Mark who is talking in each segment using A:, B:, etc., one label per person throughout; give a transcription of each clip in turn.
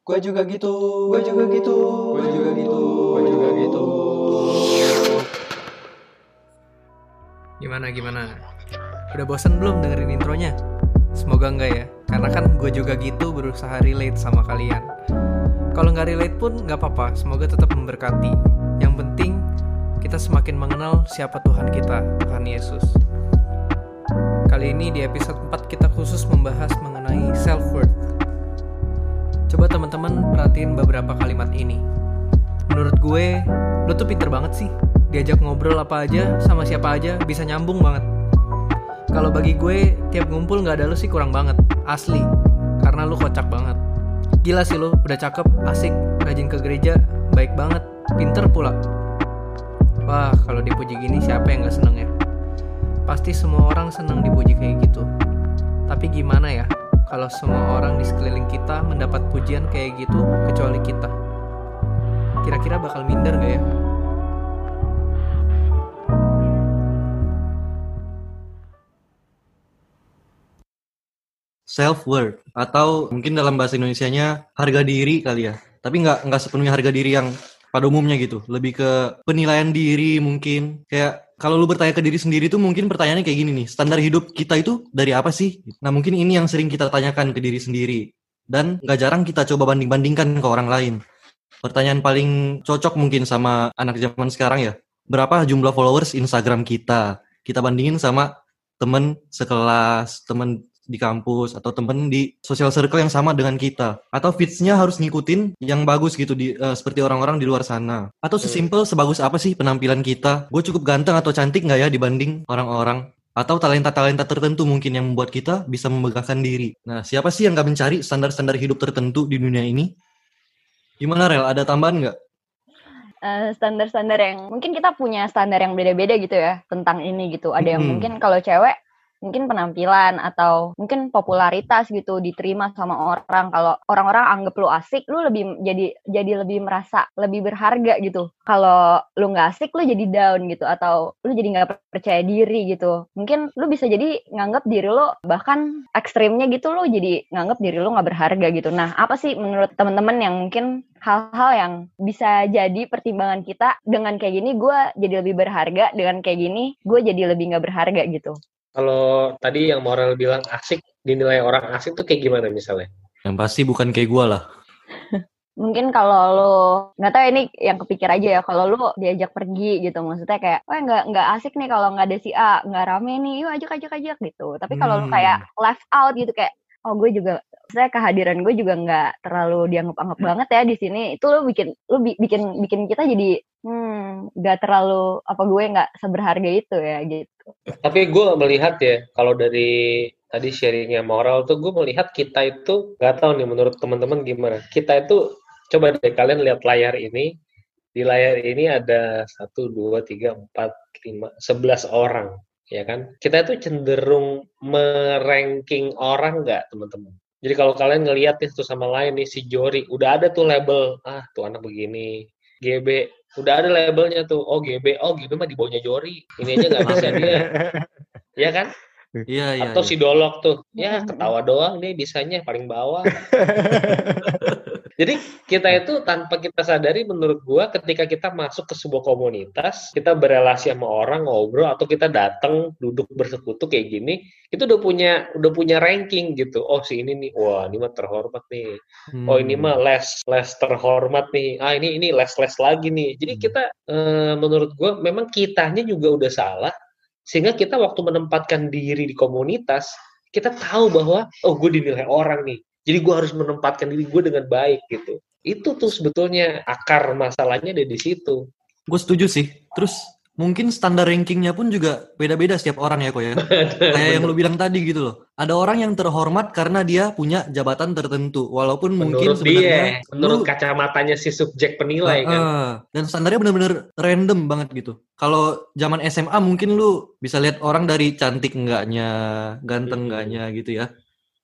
A: Gue juga gitu, gue juga gitu, gue juga gitu, gue juga gitu.
B: Gimana gimana? Udah bosen belum dengerin intronya? Semoga enggak ya, karena kan gue juga gitu berusaha relate sama kalian. Kalau nggak relate pun nggak apa-apa, semoga tetap memberkati. Yang penting kita semakin mengenal siapa Tuhan kita, Tuhan Yesus. Kali ini di episode 4 kita khusus membahas mengenai self-worth. Teman-teman perhatiin beberapa kalimat ini. Menurut gue, lo tuh pinter banget sih. Diajak ngobrol apa aja, sama siapa aja, bisa nyambung banget. Kalau bagi gue, tiap ngumpul nggak ada lo sih kurang banget. Asli. Karena lo kocak banget. Gila sih lo, udah cakep, asik, rajin ke gereja, baik banget, pinter pula. Wah, kalau dipuji gini siapa yang gak seneng ya? Pasti semua orang seneng dipuji kayak gitu. Tapi gimana ya, kalau semua orang di sekeliling kita mendapat pujian kayak gitu kecuali kita? Kira-kira bakal minder gak ya?
C: self worth atau mungkin dalam bahasa Indonesianya harga diri kali ya. Tapi nggak nggak sepenuhnya harga diri yang pada umumnya gitu. Lebih ke penilaian diri mungkin. Kayak kalau lu bertanya ke diri sendiri tuh mungkin pertanyaannya kayak gini nih. Standar hidup kita itu dari apa sih? Nah mungkin ini yang sering kita tanyakan ke diri sendiri. Dan nggak jarang kita coba banding-bandingkan ke orang lain. Pertanyaan paling cocok mungkin sama anak zaman sekarang ya. Berapa jumlah followers Instagram kita? Kita bandingin sama temen sekelas, temen di kampus atau temen di social circle yang sama dengan kita. Atau feedsnya harus ngikutin yang bagus gitu di uh, seperti orang-orang di luar sana. Atau sesimpel sebagus apa sih penampilan kita? Gue cukup ganteng atau cantik nggak ya dibanding orang-orang? Atau talenta-talenta tertentu mungkin yang membuat kita bisa membanggakan diri. Nah siapa sih yang nggak mencari standar-standar hidup tertentu di dunia ini? Gimana rel? Ada tambahan nggak?
D: Uh, standar-standar yang mungkin kita punya standar yang beda-beda gitu ya tentang ini gitu. Ada yang
C: Hmm.
D: mungkin kalau cewek mungkin penampilan atau mungkin popularitas gitu diterima sama orang. Kalau orang-orang anggap lu asik, lu lebih jadi jadi lebih merasa lebih berharga gitu. Kalau lu nggak asik, lu jadi down gitu atau lu jadi nggak percaya diri gitu. Mungkin lu bisa jadi nganggap diri lu bahkan ekstrimnya gitu lu jadi nganggap diri lu nggak berharga gitu. Nah, apa sih menurut teman-teman yang mungkin hal-hal yang bisa jadi pertimbangan kita dengan kayak gini gue jadi lebih berharga dengan kayak gini gue jadi lebih nggak berharga gitu
E: Kalau tadi yang moral bilang asik, dinilai orang asik tuh kayak gimana misalnya?
C: yang pasti bukan kayak gue lah
D: mungkin kalau lo nggak tahu ini yang kepikir aja ya kalau lo diajak pergi gitu maksudnya kayak wah nggak nggak asik nih kalau nggak ada si A nggak rame nih yuk ajak ajak ajak gitu tapi kalau lo
C: Hmm.
D: kayak left out gitu kayak oh gue juga saya kehadiran gue juga nggak terlalu dianggap-anggap banget ya di sini itu lo bikin lo bi- bikin bikin kita jadi hmm nggak terlalu apa gue nggak seberharga itu ya gitu
E: Tapi gue melihat ya, kalau dari tadi sharingnya moral tuh gue melihat kita itu nggak tahu nih menurut teman-teman gimana. Kita itu coba deh kalian lihat layar ini. Di layar ini ada satu, dua, tiga, empat, lima, sebelas orang, ya kan? Kita itu cenderung meranking orang nggak, teman-teman? Jadi kalau kalian ngelihat nih satu sama lain nih si Jori, udah ada tuh label, ah tuh anak begini, GB, udah ada labelnya tuh, oh GB, oh GB mah di bawahnya Jori, ini aja nggak bisa dia, ya kan?
C: iya iya
E: Atau
C: iya.
E: si Dolok tuh, ya ketawa doang nih bisanya paling bawah. Jadi kita itu tanpa kita sadari menurut gua ketika kita masuk ke sebuah komunitas, kita berelasi sama orang ngobrol atau kita datang duduk bersekutu kayak gini, itu udah punya udah punya ranking gitu. Oh si ini nih, wah ini mah terhormat nih. Oh ini
C: Hmm.
E: mah les les terhormat nih. Ah ini ini les les lagi nih. Jadi
C: Hmm.
E: kita eh, menurut gua memang kitanya juga udah salah sehingga kita waktu menempatkan diri di komunitas kita tahu bahwa oh gue dinilai orang nih. Jadi gue harus menempatkan diri gue dengan baik gitu. Itu tuh sebetulnya akar masalahnya ada di situ.
C: Gue setuju sih. Terus mungkin standar rankingnya pun juga beda-beda setiap orang ya kok ya. Kayak yang lu bilang tadi gitu loh. Ada orang yang terhormat karena dia punya jabatan tertentu. Walaupun mungkin
E: menurut
C: sebenarnya
E: dia, menurut
C: lu-
E: kacamatanya si subjek penilai kan.
C: Heeh. Dan standarnya bener-bener random banget gitu. Kalau zaman SMA mungkin lu bisa lihat orang dari cantik enggaknya, ganteng
E: Hmm.
C: enggaknya gitu ya.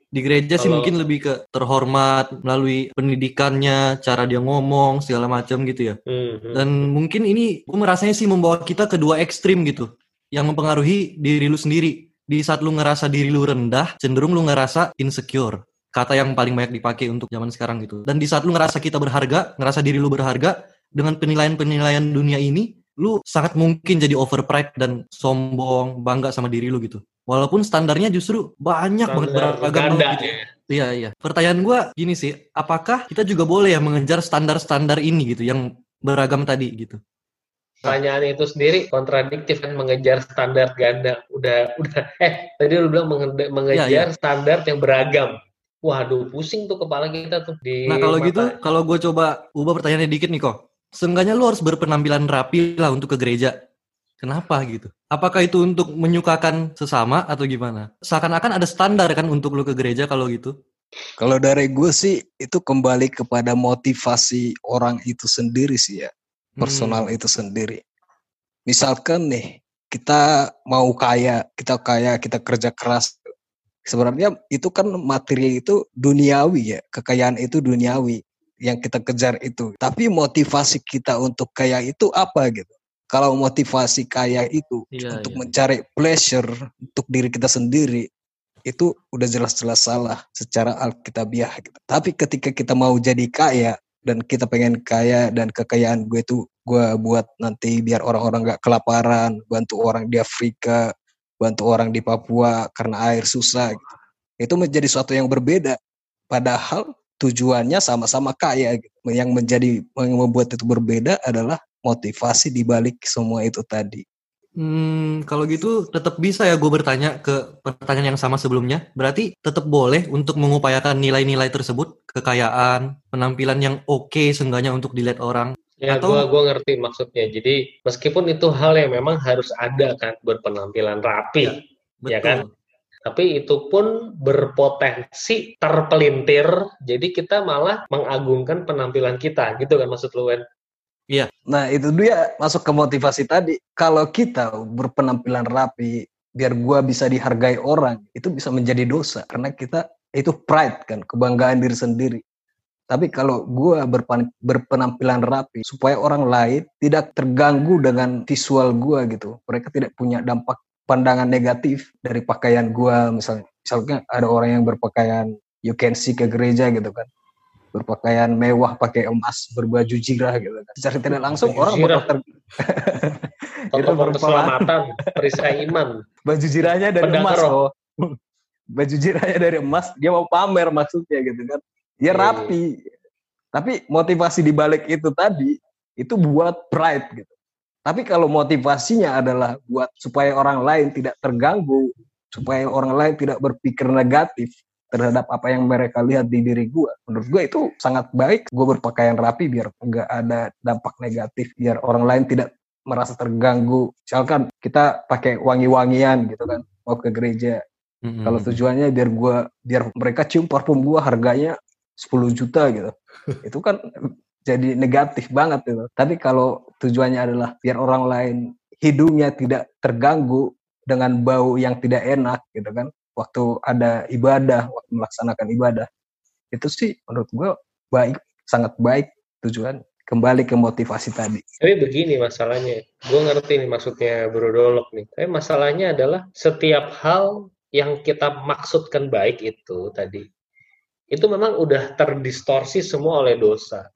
C: Di gereja sih
E: Kalau-
C: mungkin lebih ke terhormat melalui pendidikannya, cara dia ngomong, segala macam gitu ya.
E: Mhm.
C: Dan mungkin ini gue merasanya sih membawa kita ke dua ekstrim gitu. Yang mempengaruhi diri lu sendiri. Di saat lu ngerasa diri lu rendah, cenderung lu ngerasa insecure. kata yang paling banyak dipakai untuk zaman sekarang gitu. Dan di saat lu ngerasa kita berharga, ngerasa diri lu berharga dengan penilaian-penilaian dunia ini, lu sangat mungkin jadi overpride dan sombong, bangga sama diri lu gitu. Walaupun standarnya justru banyak banget
E: Standar
C: beragam
E: ganda
C: banget gitu.
E: ya.
C: Iya iya. Pertanyaan gua gini sih, apakah kita juga boleh ya mengejar standar-standar ini gitu yang beragam tadi gitu?
E: Pertanyaan itu sendiri kontradiktif kan mengejar standar ganda. Udah udah eh tadi lu bilang menge- mengejar
C: Iya,
E: standar yang beragam. Waduh, pusing tuh kepala kita tuh di
C: Nah kalau
E: mata.
C: gitu, kalau gue coba ubah pertanyaannya dikit nih kok. Seenggaknya lu harus berpenampilan rapi lah untuk ke gereja. Kenapa gitu? Apakah itu untuk menyukakan sesama atau gimana? Seakan-akan ada standar kan untuk lu ke gereja kalau gitu.
F: Kalau dari gue sih itu kembali kepada motivasi orang itu sendiri sih ya,
C: Hmm.
F: personal itu sendiri. Misalkan nih kita mau kaya, kita kaya, kita kerja keras. Sebenarnya itu kan materi itu duniawi ya, kekayaan itu duniawi yang kita kejar itu. Tapi motivasi kita untuk kaya itu apa gitu? Kalau motivasi kaya itu
C: Iya,
F: untuk
C: iya.
F: mencari pleasure untuk diri kita sendiri, itu udah jelas-jelas salah secara alkitabiah gitu. Tapi ketika kita mau jadi kaya dan kita pengen kaya dan kekayaan gue itu gue buat nanti biar orang-orang nggak kelaparan, bantu orang di Afrika, bantu orang di Papua karena air susah gitu. Itu menjadi suatu yang berbeda. Padahal tujuannya sama-sama kaya gitu. Yang menjadi yang membuat itu berbeda adalah motivasi di balik semua itu tadi.
C: Hmm, kalau gitu tetap bisa ya gue bertanya ke pertanyaan yang sama sebelumnya. Berarti tetap boleh untuk mengupayakan nilai-nilai tersebut, kekayaan, penampilan yang oke seenggaknya untuk dilihat orang.
E: Ya,
C: Atau-
E: gua gua ngerti maksudnya. Jadi meskipun itu hal yang memang harus ada kan berpenampilan rapi, Ya kan? Tapi itu pun berpotensi terpelintir. Jadi kita malah mengagungkan penampilan kita, gitu kan maksud lu Wen?
F: Nah itu dia masuk ke motivasi tadi. Kalau kita berpenampilan rapi, biar gua bisa dihargai orang, itu bisa menjadi dosa. Karena kita itu pride kan, kebanggaan diri sendiri. Tapi kalau gua berpan- berpenampilan rapi, supaya orang lain tidak terganggu dengan visual gua gitu. Mereka tidak punya dampak pandangan negatif dari pakaian gua misalnya. Misalnya ada orang yang berpakaian you can see ke gereja gitu kan. Berpakaian mewah pakai emas berbaju jirah gitu kan. Secara tidak langsung
E: Baju
F: orang bakal ter- Itu
E: Tokoh keselamatan, perisai iman.
F: baju jirahnya dari
E: Pedang
F: emas loh baju jirahnya dari emas dia mau pamer maksudnya gitu kan. Dia
E: Iya,
F: rapi. Tapi motivasi di balik itu tadi itu buat pride gitu tapi kalau motivasinya adalah buat supaya orang lain tidak terganggu supaya orang lain tidak berpikir negatif terhadap apa yang mereka lihat di diri gue. Menurut gue itu sangat baik. Gue berpakaian rapi biar nggak ada dampak negatif, biar orang lain tidak merasa terganggu. Misalkan kita pakai wangi-wangian gitu kan, mau ke gereja.
C: Mm-mm.
F: Kalau tujuannya biar gua biar mereka cium parfum gua harganya 10 juta gitu. itu kan jadi negatif banget itu. Tapi kalau tujuannya adalah biar orang lain hidungnya tidak terganggu dengan bau yang tidak enak gitu kan. Waktu ada ibadah, waktu melaksanakan ibadah. Itu sih menurut gua baik, sangat baik tujuan kembali ke motivasi tadi.
E: Tapi begini masalahnya, gue ngerti nih maksudnya Bro Dolok nih. Tapi masalahnya adalah setiap hal yang kita maksudkan baik itu tadi, itu memang udah terdistorsi semua oleh dosa.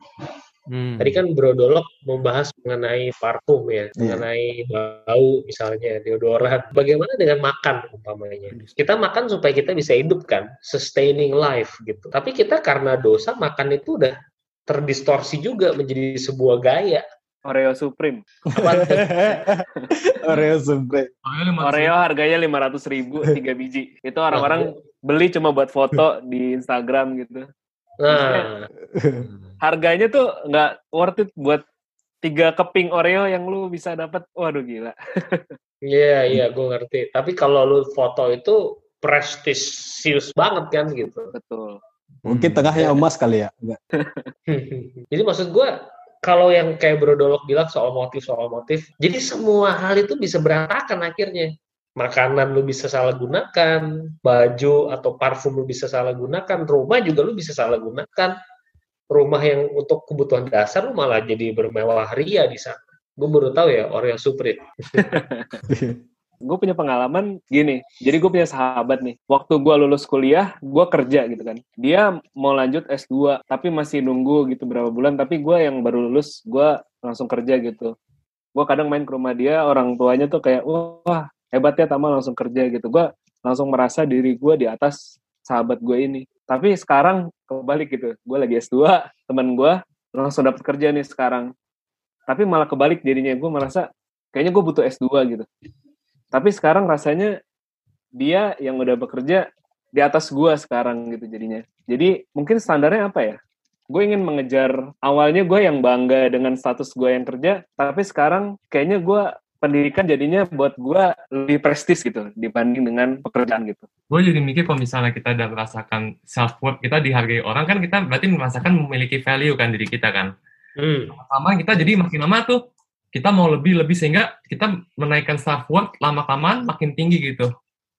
C: Hmm.
E: Tadi kan Bro Dolok membahas mengenai parfum ya,
F: Iya.
E: mengenai bau misalnya, deodoran. Bagaimana dengan makan umpamanya? Kita makan supaya kita bisa hidup kan, sustaining life gitu. Tapi kita karena dosa makan itu udah terdistorsi juga menjadi sebuah gaya.
G: Oreo Supreme.
E: Apa tuh?
F: Oreo Supreme.
G: Oreo harganya 500 ribu, 3 biji. Itu orang-orang beli cuma buat foto di Instagram gitu.
E: Nah,
G: Harganya tuh nggak worth it buat tiga keping Oreo yang lu bisa dapat. Waduh gila.
E: iya iya gue ngerti. Tapi kalau lu foto itu prestisius banget kan gitu.
G: Betul.
F: Mungkin tengahnya emas kali ya. Enggak.
E: Jadi maksud gue kalau yang kayak Bro Dolok bilang soal motif soal motif, jadi semua hal itu bisa berantakan akhirnya. Makanan lu bisa salah gunakan, baju atau parfum lu bisa salah gunakan, rumah juga lu bisa salah gunakan. Rumah yang untuk kebutuhan dasar lu malah jadi bermewah ria di sana. Gue baru tahu ya Oreo Supreme.
G: gue punya pengalaman gini. Jadi gue punya sahabat nih. Waktu gue lulus kuliah, gue kerja gitu kan. Dia mau lanjut S2, tapi masih nunggu gitu berapa bulan. Tapi gue yang baru lulus, gue langsung kerja gitu. Gue kadang main ke rumah dia, orang tuanya tuh kayak, wah hebat ya Tama langsung kerja gitu. Gue langsung merasa diri gue di atas sahabat gue ini. Tapi sekarang kebalik gitu. Gue lagi S2, teman gue langsung dapat kerja nih sekarang. Tapi malah kebalik jadinya. Gue merasa kayaknya gue butuh S2 gitu. Tapi sekarang rasanya dia yang udah bekerja di atas gue sekarang gitu jadinya. Jadi mungkin standarnya apa ya? Gue ingin mengejar, awalnya gue yang bangga dengan status gue yang kerja, tapi sekarang kayaknya gue pendidikan jadinya buat gue lebih prestis gitu dibanding dengan pekerjaan gitu.
H: gue jadi mikir kalau misalnya kita udah merasakan self worth kita dihargai orang kan kita berarti merasakan memiliki value kan diri kita kan
E: Hmm.
H: lama kita jadi makin lama tuh kita mau lebih lebih sehingga kita menaikkan self worth lama kelamaan makin tinggi gitu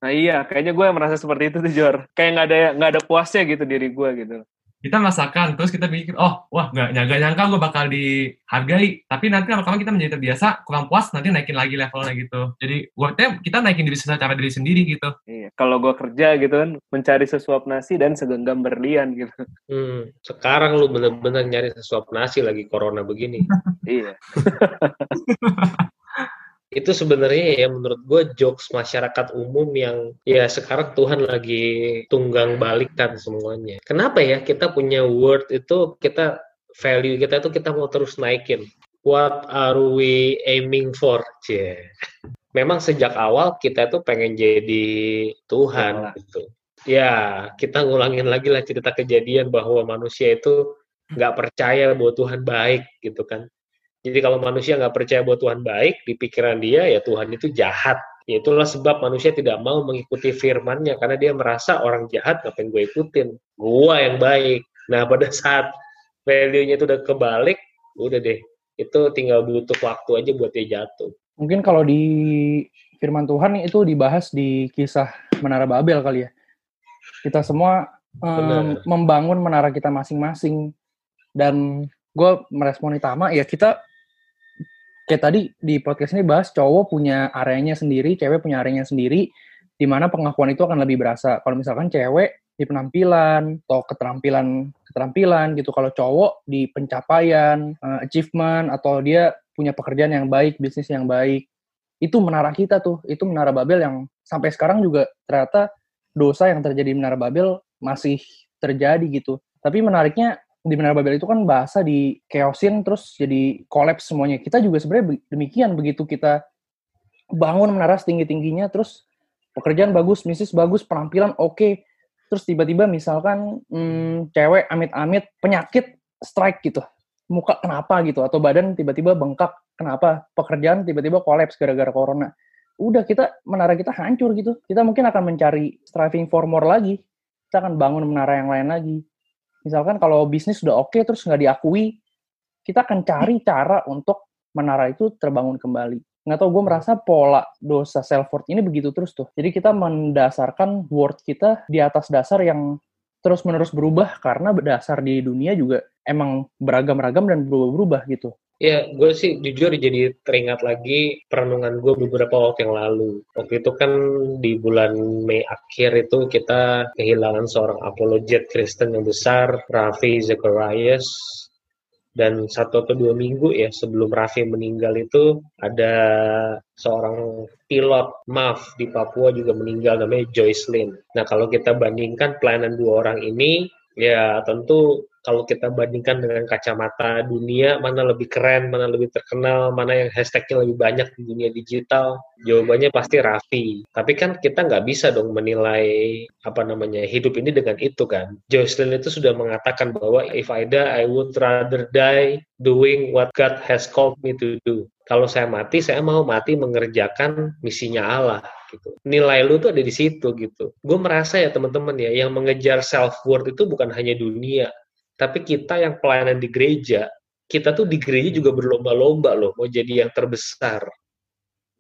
G: Nah iya, kayaknya gue merasa seperti itu tuh Jor. Kayak nggak ada nggak ada puasnya gitu diri gue gitu.
H: Kita merasakan terus kita mikir oh wah nggak nyangka nyangka gue bakal dihargai tapi nanti lama-lama kita menjadi terbiasa kurang puas nanti naikin lagi levelnya gitu jadi worthnya kita naikin diri secara diri sendiri gitu
G: Iya, kalau gue kerja gitu kan mencari sesuap nasi dan segenggam berlian gitu.
E: Hmm. Sekarang lu bener-bener nyari sesuap nasi lagi corona begini.
G: iya.
E: itu sebenarnya ya menurut gue jokes masyarakat umum yang ya sekarang Tuhan lagi tunggang balikan semuanya. Kenapa ya kita punya word itu kita value kita itu kita mau terus naikin. What are we aiming for? Cie. Memang sejak awal kita itu pengen jadi Tuhan
G: Wah.
E: gitu. Ya kita ngulangin lagi lah cerita kejadian bahwa manusia itu nggak percaya bahwa Tuhan baik gitu kan. Jadi kalau manusia nggak percaya bahwa Tuhan baik, di pikiran dia ya Tuhan itu jahat. Ya, itulah sebab manusia tidak mau mengikuti firman-Nya karena dia merasa orang jahat ngapain gue ikutin. Gua yang baik. Nah, pada saat value-nya itu udah kebalik, udah deh. Itu tinggal butuh waktu aja buat dia jatuh.
I: Mungkin kalau di firman Tuhan itu dibahas di kisah Menara Babel kali ya. Kita semua em,
E: Benar.
I: membangun menara kita masing-masing. Dan gue meresponi Tama, ya kita kayak tadi di podcast ini bahas cowok punya areanya sendiri, cewek punya areanya sendiri, di mana pengakuan itu akan lebih berasa. Kalau misalkan cewek di penampilan atau keterampilan keterampilan gitu, kalau cowok di pencapaian, eh, achievement atau dia punya pekerjaan yang baik, bisnis yang baik, itu menara kita tuh, itu menara Babel yang sampai sekarang juga ternyata dosa yang terjadi di menara Babel masih terjadi gitu. Tapi menariknya di Menara Babel itu kan bahasa di chaosin terus jadi collapse semuanya. Kita juga sebenarnya be- demikian begitu kita bangun menara setinggi-tingginya terus pekerjaan bagus, bisnis bagus, penampilan oke. Terus tiba-tiba misalkan hmm, cewek amit-amit penyakit strike gitu. Muka kenapa gitu atau badan tiba-tiba bengkak kenapa? Pekerjaan tiba-tiba collapse gara-gara corona. Udah kita menara kita hancur gitu. Kita mungkin akan mencari striving for more lagi. Kita akan bangun menara yang lain lagi misalkan kalau bisnis sudah oke terus nggak diakui, kita akan cari cara untuk menara itu terbangun kembali. Nggak tahu, gue merasa pola dosa self-worth ini begitu terus tuh. Jadi kita mendasarkan worth kita di atas dasar yang terus-menerus berubah karena dasar di dunia juga emang beragam-ragam dan berubah-berubah gitu.
E: Ya, gue sih jujur jadi teringat lagi perenungan gue beberapa waktu yang lalu. Waktu itu kan di bulan Mei akhir itu kita kehilangan seorang apologet Kristen yang besar, Raffi Zacharias. Dan satu atau dua minggu ya sebelum Raffi meninggal itu ada seorang pilot MAF di Papua juga meninggal namanya Joyce Lin. Nah kalau kita bandingkan pelayanan dua orang ini, ya tentu kalau kita bandingkan dengan kacamata dunia, mana lebih keren, mana lebih terkenal, mana yang hashtagnya lebih banyak di dunia digital, jawabannya pasti Raffi. Tapi kan kita nggak bisa dong menilai apa namanya hidup ini dengan itu kan. Jocelyn itu sudah mengatakan bahwa if I die, I would rather die doing what God has called me to do. Kalau saya mati, saya mau mati mengerjakan misinya Allah gitu. Nilai lu tuh ada di situ gitu. Gue merasa ya teman-teman ya, yang mengejar self worth itu bukan hanya dunia, tapi kita yang pelayanan di gereja, kita tuh di gereja juga berlomba-lomba loh, mau jadi yang terbesar.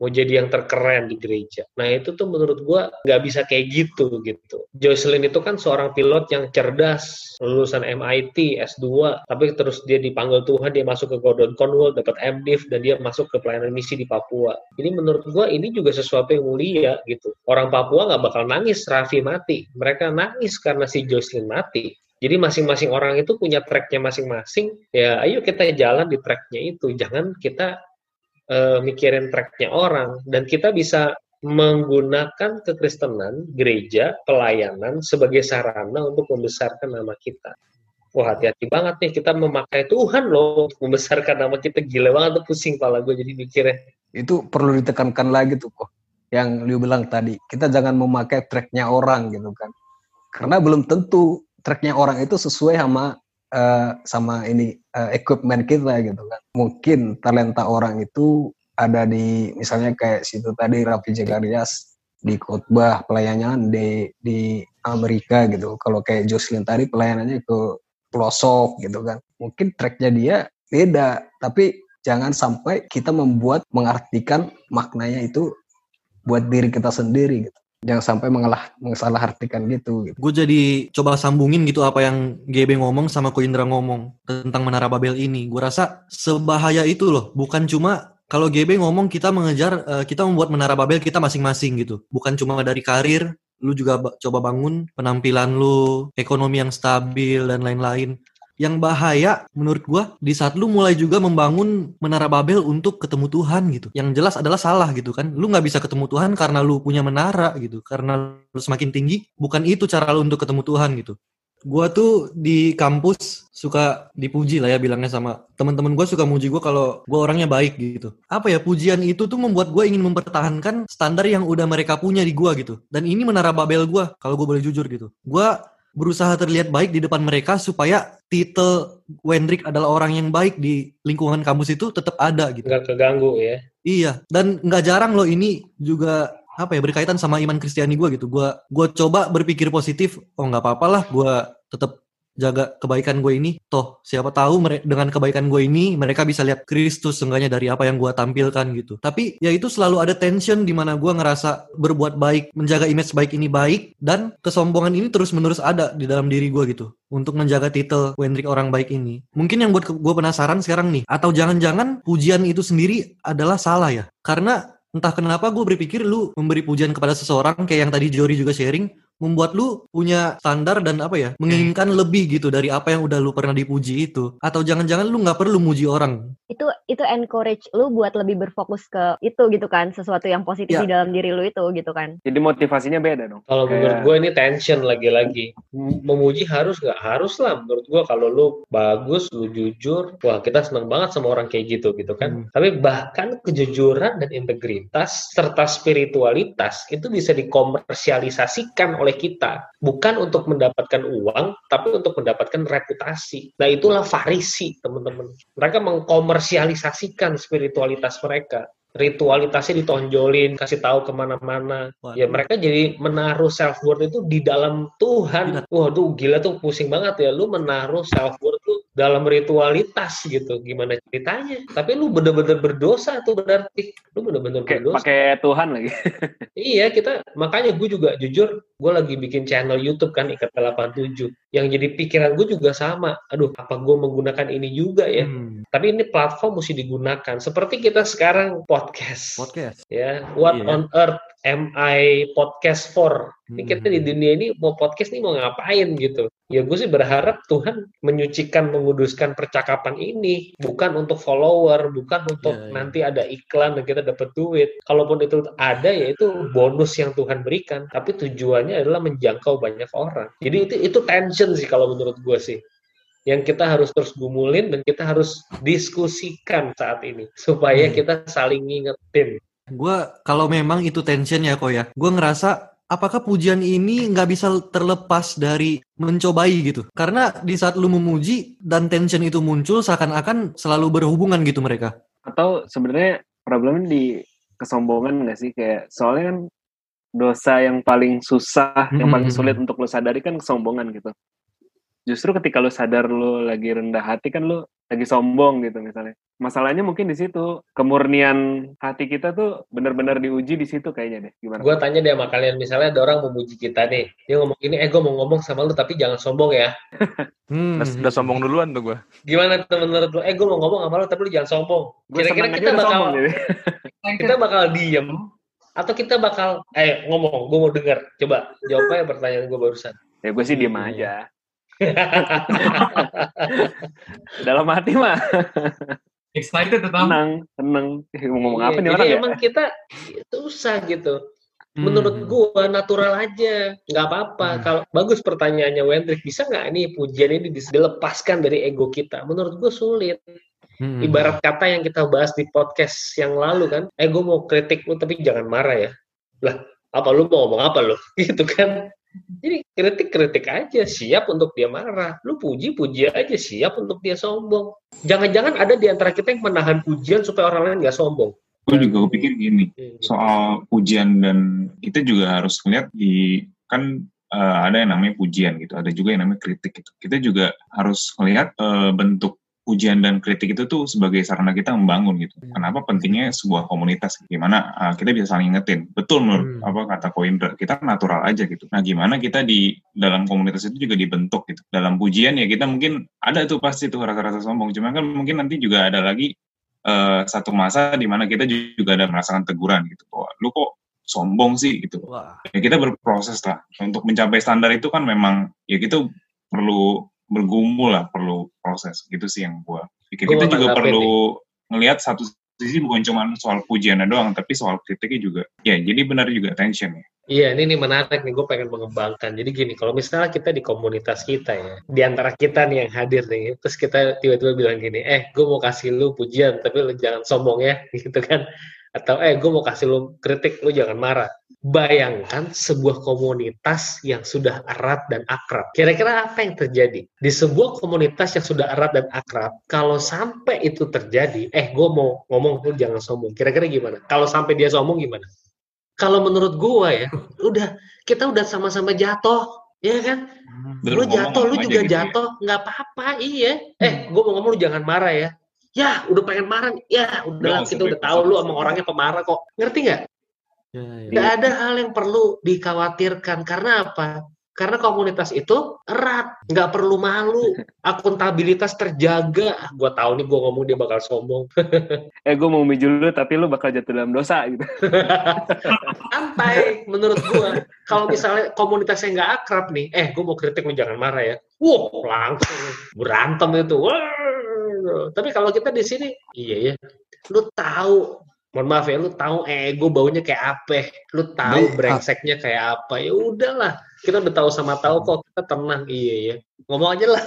E: mau jadi yang terkeren di gereja. Nah itu tuh menurut gua nggak bisa kayak gitu gitu. Jocelyn itu kan seorang pilot yang cerdas, lulusan MIT, S2, tapi terus dia dipanggil Tuhan, dia masuk ke Gordon Conwell, dapat MDiv, dan dia masuk ke pelayanan misi di Papua. Ini menurut gua ini juga sesuatu yang mulia gitu. Orang Papua nggak bakal nangis Raffi mati. Mereka nangis karena si Jocelyn mati. Jadi masing-masing orang itu punya tracknya masing-masing. Ya, ayo kita jalan di tracknya itu. Jangan kita uh, mikirin tracknya orang. Dan kita bisa menggunakan kekristenan, gereja, pelayanan sebagai sarana untuk membesarkan nama kita. Wah hati-hati banget nih kita memakai Tuhan loh untuk membesarkan nama kita gila banget pusing pala gue jadi mikirnya.
F: Itu perlu ditekankan lagi tuh kok. Yang Liu bilang tadi, kita jangan memakai tracknya orang gitu kan. Karena belum tentu tracknya orang itu sesuai sama uh, sama ini uh, equipment kita gitu kan. Mungkin talenta orang itu ada di misalnya kayak situ tadi Raffi Jagarias di khotbah pelayanannya di di Amerika gitu. Kalau kayak Jocelyn tadi pelayanannya ke pelosok gitu kan. Mungkin tracknya dia beda, tapi jangan sampai kita membuat mengartikan maknanya itu buat diri kita sendiri gitu jangan sampai mengalah mengalah artikan gitu, gitu.
C: Gue jadi coba sambungin gitu apa yang GB ngomong sama Ko Indra ngomong tentang Menara Babel ini. Gue rasa sebahaya itu loh, bukan cuma kalau GB ngomong kita mengejar uh, kita membuat Menara Babel kita masing-masing gitu. Bukan cuma dari karir, lu juga coba bangun penampilan lu, ekonomi yang stabil dan lain-lain yang bahaya menurut gua di saat lu mulai juga membangun menara Babel untuk ketemu Tuhan gitu. Yang jelas adalah salah gitu kan. Lu nggak bisa ketemu Tuhan karena lu punya menara gitu. Karena lu semakin tinggi, bukan itu cara lu untuk ketemu Tuhan gitu. Gua tuh di kampus suka dipuji lah ya bilangnya sama teman-teman gua suka muji gua kalau gua orangnya baik gitu. Apa ya pujian itu tuh membuat gua ingin mempertahankan standar yang udah mereka punya di gua gitu. Dan ini menara Babel gua kalau gua boleh jujur gitu. Gua berusaha terlihat baik di depan mereka supaya titel Wendrik adalah orang yang baik di lingkungan kampus itu tetap ada gitu.
E: Nggak keganggu ya.
C: Iya, dan nggak jarang loh ini juga apa ya berkaitan sama iman Kristiani gue gitu. Gue gue coba berpikir positif, oh nggak apa-apa lah, gue tetap jaga kebaikan gue ini. Toh siapa tahu dengan kebaikan gue ini mereka bisa lihat Kristus seenggaknya dari apa yang gue tampilkan gitu. Tapi ya itu selalu ada tension di mana gue ngerasa berbuat baik menjaga image baik ini baik dan kesombongan ini terus menerus ada di dalam diri gue gitu. Untuk menjaga titel Wendrik orang baik ini. Mungkin yang buat gue penasaran sekarang nih atau jangan-jangan pujian itu sendiri adalah salah ya? Karena entah kenapa gue berpikir lu memberi pujian kepada seseorang kayak yang tadi Jori juga sharing membuat lu punya standar dan apa ya menginginkan lebih gitu dari apa yang udah lu pernah dipuji itu. Atau jangan-jangan lu nggak perlu muji orang.
D: Itu itu encourage lu buat lebih berfokus ke itu gitu kan sesuatu yang positif ya. di dalam diri lu itu gitu kan.
G: Jadi motivasinya beda dong.
E: Kalau Kayak... menurut gue ini tension lagi-lagi. Memuji harus nggak? Harus lah menurut gue kalau lu bagus lu jujur. Wah kita seneng banget sama orang kayak gitu gitu kan. Hmm. tapi bahkan kejujuran dan integritas serta spiritualitas itu bisa dikomersialisasikan oleh oleh kita bukan untuk mendapatkan uang tapi untuk mendapatkan reputasi nah itulah farisi teman-teman mereka mengkomersialisasikan spiritualitas mereka ritualitasnya ditonjolin, kasih tahu ke mana-mana. Ya mereka jadi menaruh self worth itu di dalam Tuhan. Wah tuh gila tuh pusing banget ya. Lu menaruh self worth dalam ritualitas gitu. Gimana ceritanya? Tapi lu bener-bener berdosa tuh berarti. Lu bener-bener berdosa.
G: Pakai Tuhan lagi.
E: iya kita makanya gue juga jujur gue lagi bikin channel YouTube kan ikat 87 yang jadi pikiran gue juga sama aduh apa gue menggunakan ini juga ya hmm. tapi ini platform mesti digunakan seperti kita sekarang podcast
C: podcast
E: ya what iya. on earth am I podcast for ini kita di hmm. dunia ini mau podcast nih mau ngapain gitu ya gue sih berharap Tuhan menyucikan menguduskan percakapan ini bukan untuk follower bukan untuk yeah, yeah. nanti ada iklan dan kita dapat duit kalaupun itu ada ya itu bonus yang Tuhan berikan tapi tujuannya adalah menjangkau banyak orang jadi itu itu tension sih kalau menurut gue sih yang kita harus terus gumulin dan kita harus diskusikan saat ini supaya hmm. kita saling ngingetin.
C: Gue kalau memang itu tension ya kok ya, gue ngerasa apakah pujian ini nggak bisa terlepas dari mencobai gitu? Karena di saat lu memuji dan tension itu muncul seakan-akan selalu berhubungan gitu mereka.
G: Atau sebenarnya problemnya di kesombongan nggak sih kayak soalnya kan dosa yang paling susah, hmm. yang paling sulit untuk lo sadari kan kesombongan gitu. Justru ketika lo sadar lo lagi rendah hati kan lo lagi sombong gitu misalnya. Masalahnya mungkin di situ kemurnian hati kita tuh benar-benar diuji di situ kayaknya deh. Gimana?
E: Gue tanya deh sama kalian, misalnya ada orang memuji kita nih, dia ngomong ini, eh gue mau ngomong sama lu tapi jangan sombong ya.
C: Hmm.
J: Udah, udah sombong duluan tuh gue.
E: Gimana tuh menurut lu? Eh gue mau ngomong sama lu tapi lu jangan sombong.
G: Gue
E: Kira-kira kita bakal
G: sombong
E: kita bakal diem atau kita bakal eh ngomong, gue mau denger. Coba jawab aja pertanyaan gue barusan.
G: Ya gue sih diem aja. Dalam hati mah
H: Excited tetap.
G: tenang, tenang. Eh, Mau ngomong apa
E: Iya,
G: nih
E: Jadi
G: orang ya?
E: emang kita susah gitu.
C: Hmm.
E: Menurut gua natural aja, nggak apa-apa.
C: Hmm.
E: Kalau bagus pertanyaannya Wendrik, bisa nggak nih pujian ini dilepaskan dari ego kita? Menurut gua sulit.
C: Hmm.
E: Ibarat kata yang kita bahas di podcast yang lalu kan, eh gua mau kritik lu tapi jangan marah ya. Lah, apa lu mau ngomong apa lu? Gitu kan. Jadi kritik-kritik aja, siap untuk dia marah. Lu puji-puji aja, siap untuk dia sombong. Jangan-jangan ada di antara kita yang menahan pujian supaya orang lain nggak sombong.
K: Gue juga kepikir gini,
E: Hmm.
K: soal pujian dan kita juga harus ngeliat di kan eh, ada yang namanya pujian gitu, ada juga yang namanya kritik gitu. Kita juga harus ngeliat eh, bentuk pujian dan kritik itu tuh sebagai sarana kita membangun gitu. Kenapa pentingnya sebuah komunitas? Gimana eh, kita bisa saling ingetin? Betul menurut
C: Hmm.
K: apa kata Koindra, kita natural aja gitu. Nah, gimana kita di dalam komunitas itu juga dibentuk gitu. Dalam pujian ya kita mungkin ada tuh pasti tuh rasa-rasa sombong. Cuma kan mungkin nanti juga ada lagi eh, satu masa di mana kita juga ada merasakan teguran gitu bahwa lu kok sombong sih gitu
C: Wah.
K: ya kita berproses lah untuk mencapai standar itu kan memang ya kita perlu bergumul lah perlu proses. Gitu sih yang gua pikir.
E: Gua
K: kita juga perlu ngelihat satu sisi bukan cuma soal pujiannya doang tapi soal kritiknya juga. Ya jadi benar juga tension ya.
E: Iya, ini nih menarik nih, gue pengen mengembangkan. Jadi gini, kalau misalnya kita di komunitas kita ya, di antara kita nih yang hadir nih, terus kita tiba-tiba bilang gini, eh, gue mau kasih lu pujian, tapi lu jangan sombong ya, gitu kan. Atau, eh, gue mau kasih lu kritik, lu jangan marah. Bayangkan sebuah komunitas yang sudah erat dan akrab. Kira-kira apa yang terjadi? Di sebuah komunitas yang sudah erat dan akrab, kalau sampai itu terjadi, eh, gue mau ngomong, lu jangan sombong. Kira-kira gimana? Kalau sampai dia sombong gimana? kalau menurut gua ya, udah kita udah sama-sama jatuh, ya kan?
K: Udah
E: Lu
K: ngomong
E: jatuh, lu juga
K: gitu ya.
E: jatuh, nggak apa-apa, iya. Eh, gua mau ngomong lu jangan marah ya. Ya, udah pengen marah, ya udah kita udah tahu lu
K: baik.
E: orangnya pemarah kok. Ngerti nggak?
C: Ya, ya.
E: Nggak ada hal yang perlu dikhawatirkan karena apa? Karena komunitas itu erat, nggak perlu malu, akuntabilitas terjaga. Ah, Gua tahu nih, gua ngomong dia bakal sombong.
G: Eh gue mau miju lu tapi lu bakal jatuh dalam dosa gitu.
E: santai menurut gua kalau misalnya komunitasnya nggak akrab nih eh gua mau kritik lu jangan marah ya wah langsung berantem itu Wah. tapi kalau kita di sini iya ya. Lu tahu mohon maaf ya lu tahu ego baunya kayak apa? Lu tahu
F: Baik,
E: brengseknya kayak apa? Ya udahlah kita udah tahu sama tahu kok kita tenang. Iya ya. Ngomong aja lah.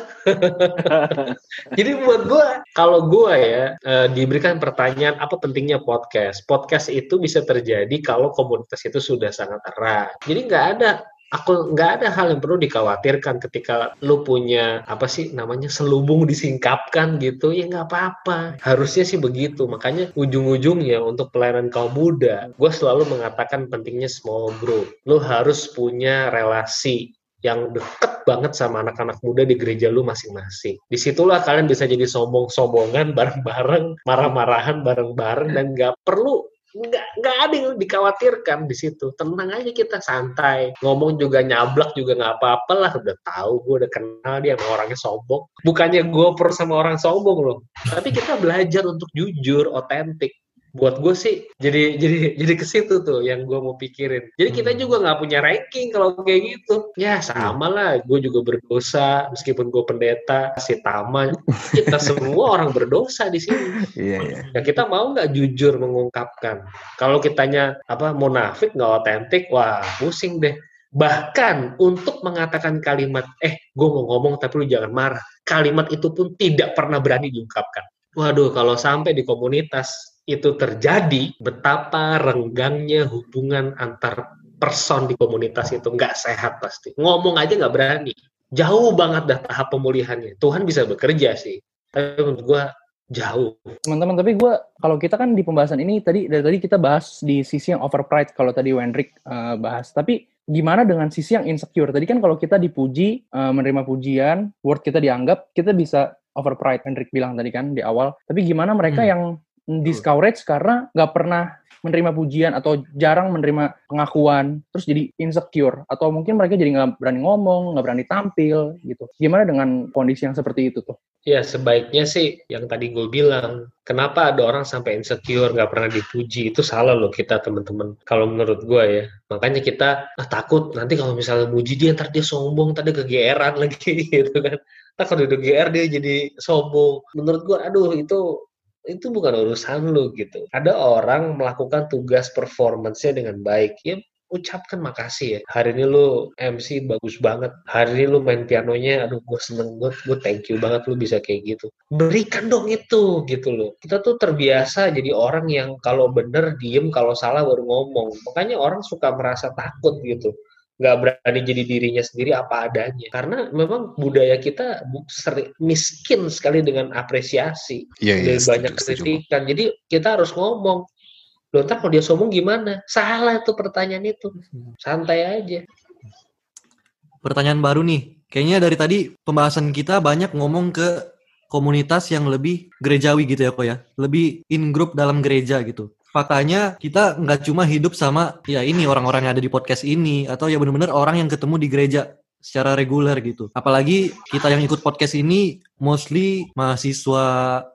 E: Jadi buat gua kalau gua ya eh, diberikan pertanyaan apa pentingnya podcast? Podcast itu bisa terjadi kalau komunitas itu sudah sangat erat. Jadi nggak ada aku nggak ada hal yang perlu dikhawatirkan ketika lu punya apa sih namanya selubung disingkapkan gitu ya nggak apa-apa. Harusnya sih begitu. Makanya ujung-ujungnya untuk pelayanan kaum muda gue selalu mengatakan pentingnya small group. Lu harus punya relasi yang deket banget sama anak-anak muda di gereja lu masing-masing. Di situlah kalian bisa jadi sombong-sombongan bareng-bareng, marah-marahan bareng-bareng dan nggak perlu nggak nggak ada yang dikhawatirkan di situ. Tenang aja kita santai. Ngomong juga nyablak juga nggak apa-apa lah udah tahu gue udah kenal dia sama orangnya sombong. Bukannya gue per sama orang sombong loh. Tapi kita belajar untuk jujur otentik buat gue sih jadi jadi jadi ke situ tuh yang gue mau pikirin. Jadi kita juga nggak punya ranking kalau kayak gitu. Ya sama lah. Gue juga berdosa meskipun gue pendeta si Tama. Kita semua orang berdosa di sini.
F: Iya, iya.
E: ya kita mau nggak jujur mengungkapkan? Kalau kitanya apa munafik nggak otentik wah pusing deh. Bahkan untuk mengatakan kalimat eh gue mau ngomong tapi lu jangan marah. Kalimat itu pun tidak pernah berani diungkapkan. Waduh kalau sampai di komunitas itu terjadi betapa renggangnya hubungan antar person di komunitas itu. Nggak sehat pasti. Ngomong aja nggak berani. Jauh banget dah tahap pemulihannya. Tuhan bisa bekerja sih. Tapi menurut gue jauh.
I: Teman-teman tapi gue kalau kita kan di pembahasan ini tadi dari tadi kita bahas di sisi yang overpride kalau tadi Wendrik eh, bahas. Tapi gimana dengan sisi yang insecure? Tadi kan kalau kita dipuji eh, menerima pujian word kita dianggap kita bisa over pride Hendrik bilang tadi kan di awal. Tapi gimana mereka
C: Hmm.
I: yang discourage karena nggak pernah menerima pujian atau jarang menerima pengakuan, terus jadi insecure atau mungkin mereka jadi nggak berani ngomong, nggak berani tampil gitu. Gimana dengan kondisi yang seperti itu tuh?
E: Ya sebaiknya sih yang tadi gue bilang, kenapa ada orang sampai insecure nggak pernah dipuji itu salah loh kita teman-teman. Kalau menurut gue ya, makanya kita ah, takut nanti kalau misalnya muji dia ntar dia sombong, tadi kegeeran lagi gitu kan. Ntar kalau udah GR dia jadi sombong. Menurut gue, aduh itu itu bukan urusan lu gitu. Ada orang melakukan tugas performance-nya dengan baik. Ya ucapkan makasih ya. Hari ini lu MC bagus banget. Hari ini lu main pianonya, aduh gue seneng gue, gue thank you banget lu bisa kayak gitu. Berikan dong itu gitu loh. Kita tuh terbiasa jadi orang yang kalau bener diem, kalau salah baru ngomong. Makanya orang suka merasa takut gitu nggak berani jadi dirinya sendiri apa adanya karena memang budaya kita bu- seri- miskin sekali dengan apresiasi
F: Iya, iya,
E: dari
F: setuju,
E: banyak
F: setuju.
E: kritikan jadi kita harus ngomong loh ntar kalau dia sombong gimana salah tuh pertanyaan itu santai aja
C: Pertanyaan baru nih. Kayaknya dari tadi pembahasan kita banyak ngomong ke komunitas yang lebih gerejawi gitu ya kok ya. Lebih in group dalam gereja gitu. Faktanya kita nggak cuma hidup sama ya ini orang-orang yang ada di podcast ini atau ya bener-bener orang yang ketemu di gereja secara reguler gitu. Apalagi kita yang ikut podcast ini mostly mahasiswa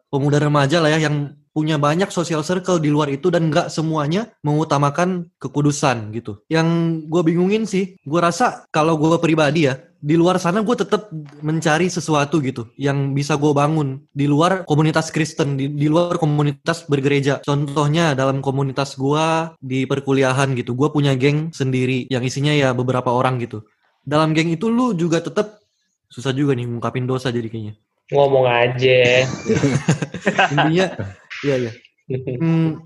C: pemuda remaja lah ya yang punya banyak social circle di luar itu dan nggak semuanya mengutamakan kekudusan gitu. Yang gue bingungin sih, gue rasa kalau gue pribadi ya, di luar sana gue tetap mencari sesuatu gitu yang bisa gue bangun di luar komunitas Kristen, di, di luar komunitas bergereja. Contohnya dalam komunitas gue di perkuliahan gitu, gue punya geng sendiri yang isinya ya beberapa orang gitu. Dalam geng itu lu juga tetap susah juga nih ngungkapin dosa jadi kayaknya.
E: ngomong aja
C: Intinya, iya iya. Hmm,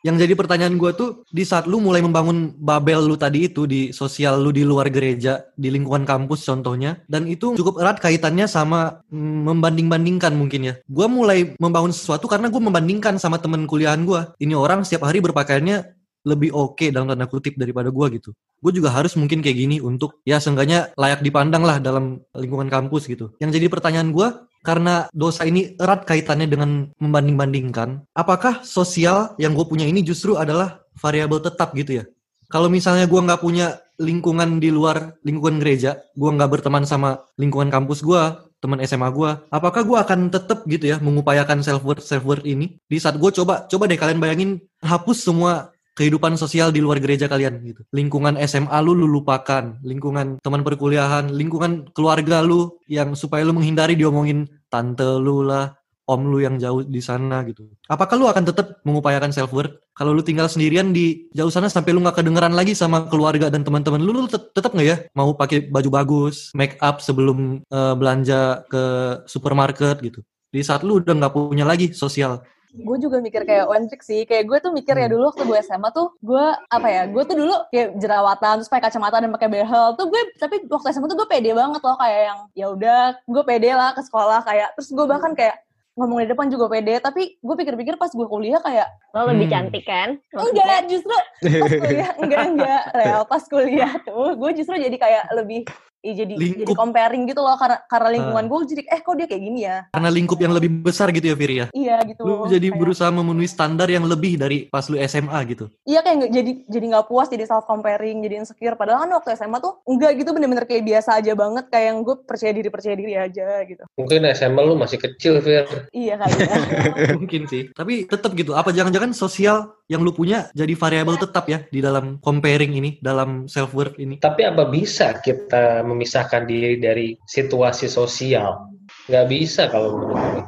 C: yang jadi pertanyaan gue tuh di saat lu mulai membangun babel lu tadi itu di sosial lu di luar gereja di lingkungan kampus contohnya dan itu cukup erat kaitannya sama mm, membanding-bandingkan mungkin ya. Gue mulai membangun sesuatu karena gue membandingkan sama temen kuliahan gue ini orang setiap hari berpakaiannya lebih oke dalam tanda kutip daripada gue gitu. Gue juga harus mungkin kayak gini untuk ya seenggaknya layak dipandang lah dalam lingkungan kampus gitu. Yang jadi pertanyaan gue karena dosa ini erat kaitannya dengan membanding-bandingkan, apakah sosial yang gue punya ini justru adalah variabel tetap gitu ya? Kalau misalnya gue nggak punya lingkungan di luar lingkungan gereja, gue nggak berteman sama lingkungan kampus gue, teman SMA gue, apakah gue akan tetap gitu ya mengupayakan self worth self worth ini? Di saat gue coba coba deh kalian bayangin hapus semua kehidupan sosial di luar gereja kalian gitu. Lingkungan SMA lu lu lupakan, lingkungan teman perkuliahan, lingkungan keluarga lu yang supaya lu menghindari diomongin tante lu lah, om lu yang jauh di sana gitu. Apakah lu akan tetap mengupayakan self worth kalau lu tinggal sendirian di jauh sana sampai lu nggak kedengeran lagi sama keluarga dan teman-teman lu, lu tet- tetap nggak ya mau pakai baju bagus, make up sebelum eh, belanja ke supermarket gitu. Di saat lu udah nggak punya lagi sosial,
J: gue juga mikir kayak Wendrik sih kayak gue tuh mikir ya
C: Hmm.
J: dulu waktu gue SMA tuh gue apa ya gue tuh dulu kayak jerawatan terus pakai kacamata dan pakai behel tuh gue tapi waktu SMA tuh gue pede banget loh kayak yang ya udah gue pede lah ke sekolah kayak terus gue bahkan kayak ngomong di depan juga pede tapi gue pikir-pikir pas gue kuliah kayak
D: Lo lebih
C: Hmm.
D: cantik kan?
J: enggak justru pas kuliah enggak enggak real pas kuliah tuh gue justru jadi kayak lebih Ih, jadi jadi
C: Lingkup.
J: comparing gitu loh karena karena lingkungan
C: Ah.
J: gue jadi eh kok dia kayak gini ya
C: karena lingkup yang lebih besar gitu ya Firi ya.
J: iya gitu
C: Lu jadi
J: Kayak-
C: berusaha memenuhi standar yang lebih dari pas lu SMA gitu.
J: Iya kayak jadi jadi nggak puas jadi self comparing jadi insecure padahal kan waktu SMA tuh enggak gitu bener-bener kayak biasa aja banget kayak yang gue percaya diri percaya diri aja gitu
E: mungkin SMA lu masih kecil Fir
J: iya kayaknya
C: Mungkin sih. Tapi tetap gitu. Apa jangan-jangan sosial yang lu punya jadi variabel tetap ya di dalam comparing ini, dalam self worth ini.
E: tapi apa bisa kita memisahkan diri dari situasi sosial nggak bisa kalau menurut gue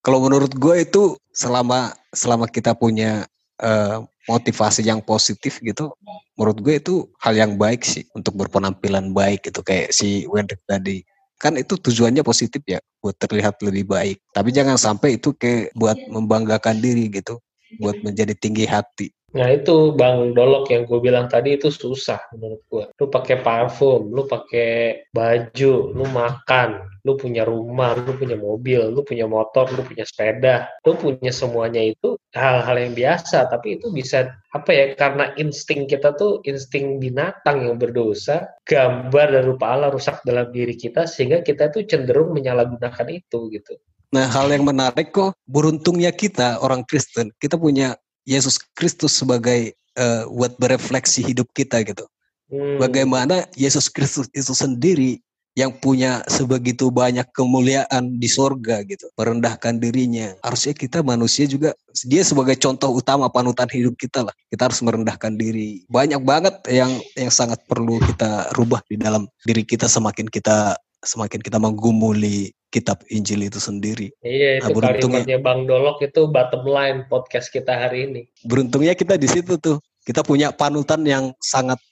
F: Kalau menurut gue itu selama selama kita punya eh, motivasi yang positif gitu, menurut gue itu hal yang baik sih untuk berpenampilan baik gitu kayak si Wendrik tadi. Kan itu tujuannya positif ya, buat terlihat lebih baik. Tapi jangan sampai itu kayak buat membanggakan diri gitu, buat menjadi tinggi hati.
E: Nah itu Bang Dolok yang gue bilang tadi itu susah menurut gue. Lu pakai parfum, lu pakai baju, lu makan, lu punya rumah, lu punya mobil, lu punya motor, lu punya sepeda, lu punya semuanya itu hal-hal yang biasa. Tapi itu bisa apa ya? Karena insting kita tuh insting binatang yang berdosa, gambar dan rupa Allah rusak dalam diri kita sehingga kita tuh cenderung menyalahgunakan itu gitu.
F: Nah, hal yang menarik kok, beruntungnya kita orang Kristen, kita punya Yesus Kristus sebagai uh, buat berefleksi hidup kita gitu.
E: Hmm.
F: Bagaimana Yesus Kristus itu sendiri yang punya sebegitu banyak kemuliaan di sorga gitu, merendahkan dirinya. Harusnya kita manusia juga dia sebagai contoh utama panutan hidup kita lah. Kita harus merendahkan diri. Banyak banget yang yang sangat perlu kita rubah di dalam diri kita semakin kita semakin kita menggumuli kitab Injil itu sendiri.
E: Iya,
F: Nah,
E: itu
F: beruntungnya-
E: kalimatnya Bang Dolok itu bottom line podcast kita hari ini.
F: beruntungnya kita di situ tuh kita punya panutan yang sangat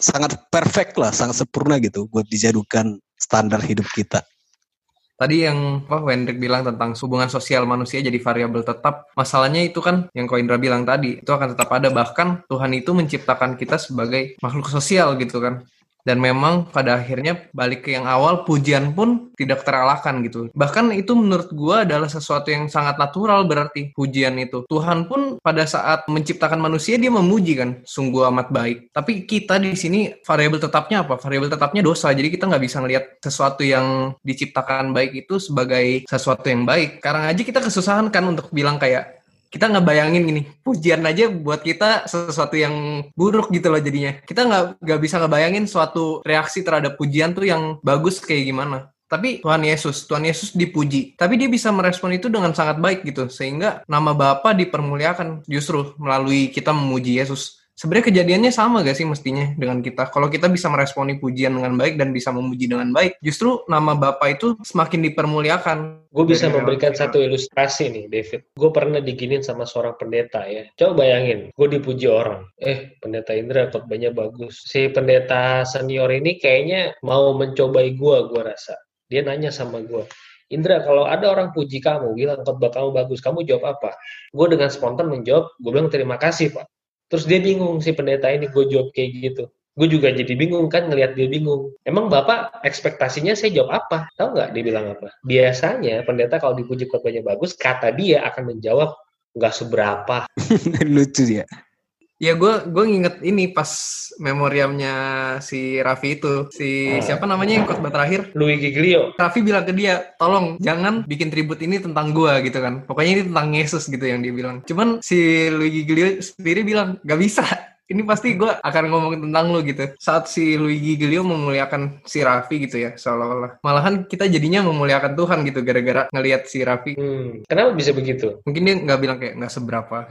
F: sangat perfect lah sangat sempurna gitu buat dijadukan standar hidup kita
B: Tadi yang apa Wendrik bilang tentang hubungan sosial manusia jadi variabel tetap. Masalahnya itu kan yang Ko Indra bilang tadi, itu akan tetap ada. Bahkan Tuhan itu menciptakan kita sebagai makhluk sosial gitu kan. Dan memang pada akhirnya balik ke yang awal, pujian pun tidak teralahkan gitu. Bahkan itu menurut gua adalah sesuatu yang sangat natural berarti pujian itu. Tuhan pun pada saat menciptakan manusia dia memuji kan, sungguh amat baik. Tapi kita di sini variabel tetapnya apa? Variabel tetapnya dosa. Jadi kita nggak bisa ngelihat sesuatu yang diciptakan baik itu sebagai sesuatu yang baik. Sekarang aja kita kesusahan kan untuk bilang kayak kita nggak bayangin gini pujian aja buat kita sesuatu yang buruk gitu loh jadinya kita nggak nggak bisa ngebayangin suatu reaksi terhadap pujian tuh yang bagus kayak gimana tapi Tuhan Yesus, Tuhan Yesus dipuji. Tapi dia bisa merespon itu dengan sangat baik gitu. Sehingga nama Bapa dipermuliakan justru melalui kita memuji Yesus. Sebenarnya kejadiannya sama gak sih mestinya dengan kita? Kalau kita bisa meresponi pujian dengan baik dan bisa memuji dengan baik, justru nama Bapa itu semakin dipermuliakan.
E: Gue bisa memberikan satu ilustrasi nih, David. Gue pernah diginin sama seorang pendeta ya. Coba bayangin, gue dipuji orang. Eh, pendeta Indra khotbahnya bagus. Si pendeta senior ini kayaknya mau mencobai gue, gue rasa. Dia nanya sama gue, Indra, kalau ada orang puji kamu, bilang khotbah kamu bagus, kamu jawab apa? Gue dengan spontan menjawab, gue bilang terima kasih pak. Terus dia bingung si pendeta ini, gue jawab kayak gitu. Gue juga jadi bingung kan ngelihat dia bingung. Emang bapak ekspektasinya saya jawab apa? Tahu nggak dia bilang apa? Biasanya pendeta kalau dipuji khotbahnya bagus, kata dia akan menjawab nggak seberapa.
F: lucu ya
B: Ya gue gue nginget ini pas memoriamnya si Raffi itu si
E: Ah.
B: siapa namanya yang khotbah terakhir
E: Louis Giglio.
B: Raffi bilang ke dia tolong jangan bikin tribut ini tentang gue gitu kan pokoknya ini tentang Yesus gitu yang dia bilang cuman si Louis Giglio sendiri bilang gak bisa ini pasti gue akan ngomongin tentang lu gitu saat si Louis Giglio memuliakan si Raffi gitu ya seolah-olah malahan kita jadinya memuliakan Tuhan gitu gara-gara ngelihat si Raffi
E: Hmm, kenapa bisa begitu?
B: mungkin dia nggak bilang kayak nggak seberapa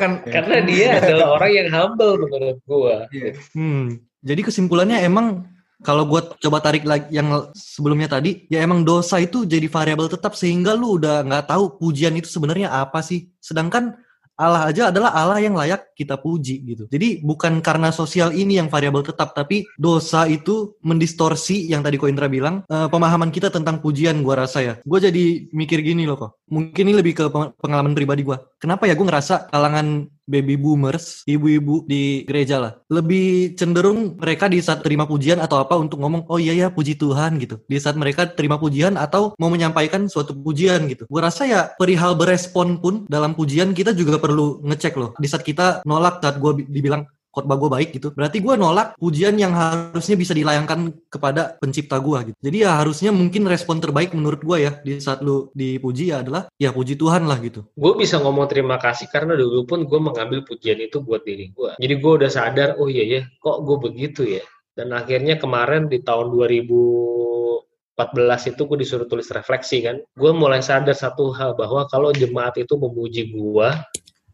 B: kan
E: Karena dia adalah orang yang humble menurut gua.
B: Iya.
C: Hmm. Jadi kesimpulannya emang kalau gue coba tarik lagi yang sebelumnya tadi, ya emang dosa itu jadi variabel tetap sehingga lu udah nggak tahu pujian itu sebenarnya apa sih. Sedangkan Allah aja adalah Allah yang layak kita puji gitu. Jadi bukan karena sosial ini yang variabel tetap, tapi dosa itu mendistorsi yang tadi Ko Indra bilang eh, pemahaman kita tentang pujian gua rasa ya. Gue jadi mikir gini loh kok. Mungkin ini lebih ke peng- pengalaman pribadi gua. Kenapa ya gue ngerasa kalangan baby boomers, ibu-ibu di gereja lah, lebih cenderung mereka di saat terima pujian atau apa untuk ngomong, oh iya ya puji Tuhan gitu. Di saat mereka terima pujian atau mau menyampaikan suatu pujian gitu. Gue rasa ya perihal berespon pun dalam pujian kita juga perlu ngecek loh. Di saat kita nolak saat gue dibilang khotbah gue baik gitu. Berarti gue nolak pujian yang harusnya bisa dilayangkan kepada pencipta gue gitu. Jadi ya harusnya mungkin respon terbaik menurut gue ya di saat lu dipuji ya adalah ya puji Tuhan lah gitu.
E: Gue bisa ngomong terima kasih karena dulu pun gue mengambil pujian itu buat diri gue. Jadi gue udah sadar, oh iya ya, kok gue begitu ya. Dan akhirnya kemarin di tahun 2014 itu gue disuruh tulis refleksi kan. Gue mulai sadar satu hal bahwa kalau jemaat itu memuji gue,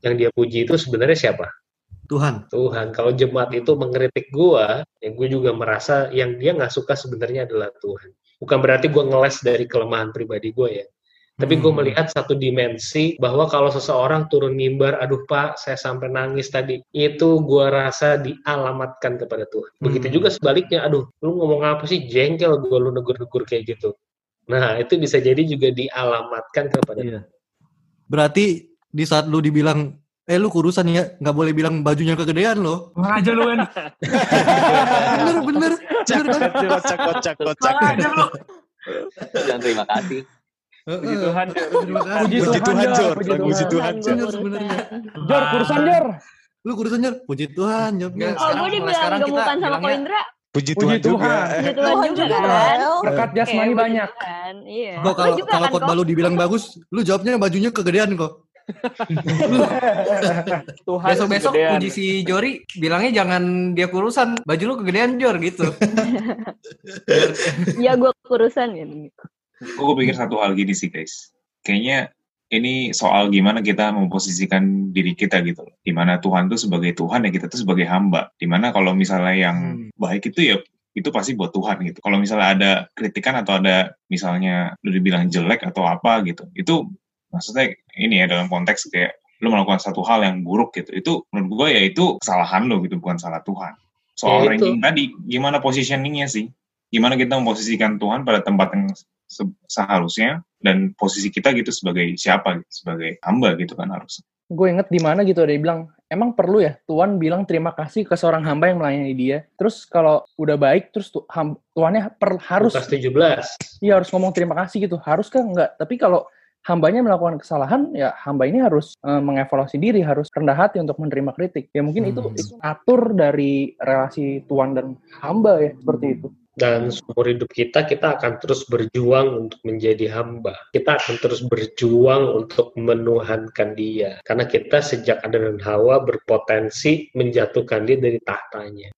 E: yang dia puji itu sebenarnya siapa?
C: Tuhan.
E: Tuhan. Kalau jemaat itu mengkritik gua, ya gue juga merasa yang dia nggak suka sebenarnya adalah Tuhan. Bukan berarti gua ngeles dari kelemahan pribadi gue ya. Tapi gue
C: Hmm.
E: melihat satu dimensi bahwa kalau seseorang turun mimbar, aduh pak, saya sampai nangis tadi, itu gua rasa dialamatkan kepada Tuhan. Begitu
C: Hmm.
E: juga sebaliknya, aduh, lu ngomong apa sih, jengkel gue lu negur-negur kayak gitu. Nah, itu bisa jadi juga dialamatkan kepada
C: Iya. Berarti di saat lu dibilang eh lu kurusan ya nggak boleh bilang bajunya kegedean loh
H: Kurang aja lu, Wen.
C: bener bener
L: Kocak, kocak, kocak, kocak.
M: Bilang terima kasih.
G: Puji Tuhan.
I: Puji
L: Puji Tuhan, Jor.
I: puji
L: Puji Tuhan, Jor.
C: Bener sebenarnya
I: Jor, kurusan Jor.
C: lu kurusan Jor puji Tuhan
D: Kalau
B: sekarang-
D: gue dibilang gemukan sama
B: bilangnya-
D: Ko Indra,
L: Puji
I: Puji
L: Tuhan juga.
I: Tuhan.
L: Eh,
D: puji Tuhan
J: Tuhan
D: juga
J: juga,
D: kan.
I: Berkat jasmani
D: puji
I: banyak.
D: Tuhan, Iya.
C: kok
D: Lo
C: kalau
D: juga
C: kalau
D: kan,
C: khotbah
D: Ko?
C: lu dibilang bagus lu jawabnya bajunya kegedean kok
G: Tuhan
B: Besok-besok
G: kegedean.
B: puji si Jori bilangnya jangan dia kurusan, baju lu kegedean Jor gitu.
D: Iya gue kurusan gitu.
K: Gue pikir satu hal gini sih guys. Kayaknya ini soal gimana kita memposisikan diri kita gitu loh. Di mana Tuhan tuh sebagai Tuhan ya kita tuh sebagai hamba. Di mana kalau misalnya yang baik itu ya itu pasti buat Tuhan gitu. Kalau misalnya ada kritikan atau ada misalnya lu dibilang jelek atau apa gitu, itu maksudnya ini ya dalam konteks kayak lu melakukan satu hal yang buruk gitu. Itu menurut gue ya itu kesalahan lo gitu, bukan salah Tuhan. Soal
E: Ya, itu.
K: ranking tadi, gimana positioningnya sih? Gimana kita memposisikan Tuhan pada tempat yang se- seharusnya dan posisi kita gitu sebagai siapa gitu, sebagai hamba gitu kan harus.
I: gue inget di mana gitu dia bilang emang perlu ya Tuhan bilang terima kasih ke seorang hamba yang melayani dia terus kalau udah baik terus tu, ham, Tuhannya per, harus
E: Lukas 17.
I: iya harus ngomong terima kasih gitu harus kan enggak tapi kalau hambanya melakukan kesalahan ya hamba ini harus eh, mengevaluasi diri harus rendah hati untuk menerima kritik ya mungkin itu,
C: Hmm.
I: itu atur dari relasi Tuhan dan hamba ya seperti itu
E: Dan seumur hidup kita, kita akan terus berjuang untuk menjadi hamba. Kita akan terus berjuang untuk menuhankan dia. Karena kita sejak Adam dan Hawa berpotensi menjatuhkan dia dari tahtanya.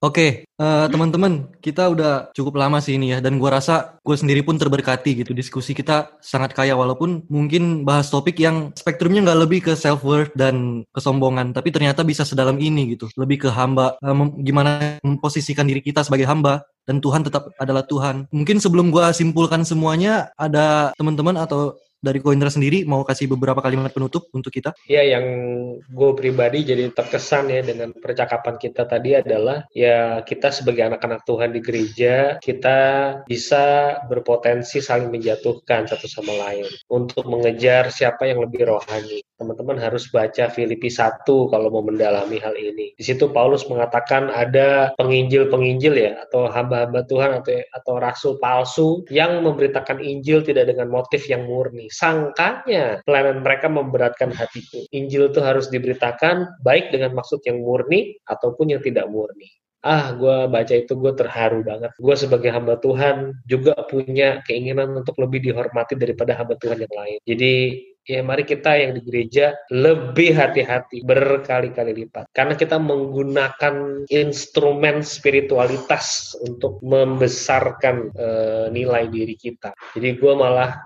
C: Oke, eh, teman-teman, kita udah cukup lama sih ini ya, dan gua rasa gue sendiri pun terberkati gitu. Diskusi kita sangat kaya, walaupun mungkin bahas topik yang spektrumnya nggak lebih ke self worth dan kesombongan, tapi ternyata bisa sedalam ini gitu, lebih ke hamba, eh, mem- gimana memposisikan diri kita sebagai hamba dan Tuhan tetap adalah Tuhan. Mungkin sebelum gua simpulkan semuanya, ada teman-teman atau dari Koindra sendiri mau kasih beberapa kalimat penutup untuk kita?
E: Ya, yang gue pribadi jadi terkesan ya dengan percakapan kita tadi adalah ya kita sebagai anak-anak Tuhan di gereja kita bisa berpotensi saling menjatuhkan satu sama lain untuk mengejar siapa yang lebih rohani. Teman-teman harus baca Filipi 1 kalau mau mendalami hal ini. Di situ Paulus mengatakan ada penginjil-penginjil ya atau hamba-hamba Tuhan atau atau rasul palsu yang memberitakan Injil tidak dengan motif yang murni. Sangkanya pelayanan mereka memberatkan hatiku. Injil itu harus diberitakan baik dengan maksud yang murni ataupun yang tidak murni. Ah, gue baca itu gue terharu banget. Gue sebagai hamba Tuhan juga punya keinginan untuk lebih dihormati daripada hamba Tuhan yang lain. Jadi ya mari kita yang di gereja lebih hati-hati berkali-kali lipat. Karena kita menggunakan instrumen spiritualitas untuk membesarkan eh, nilai diri kita. Jadi gue malah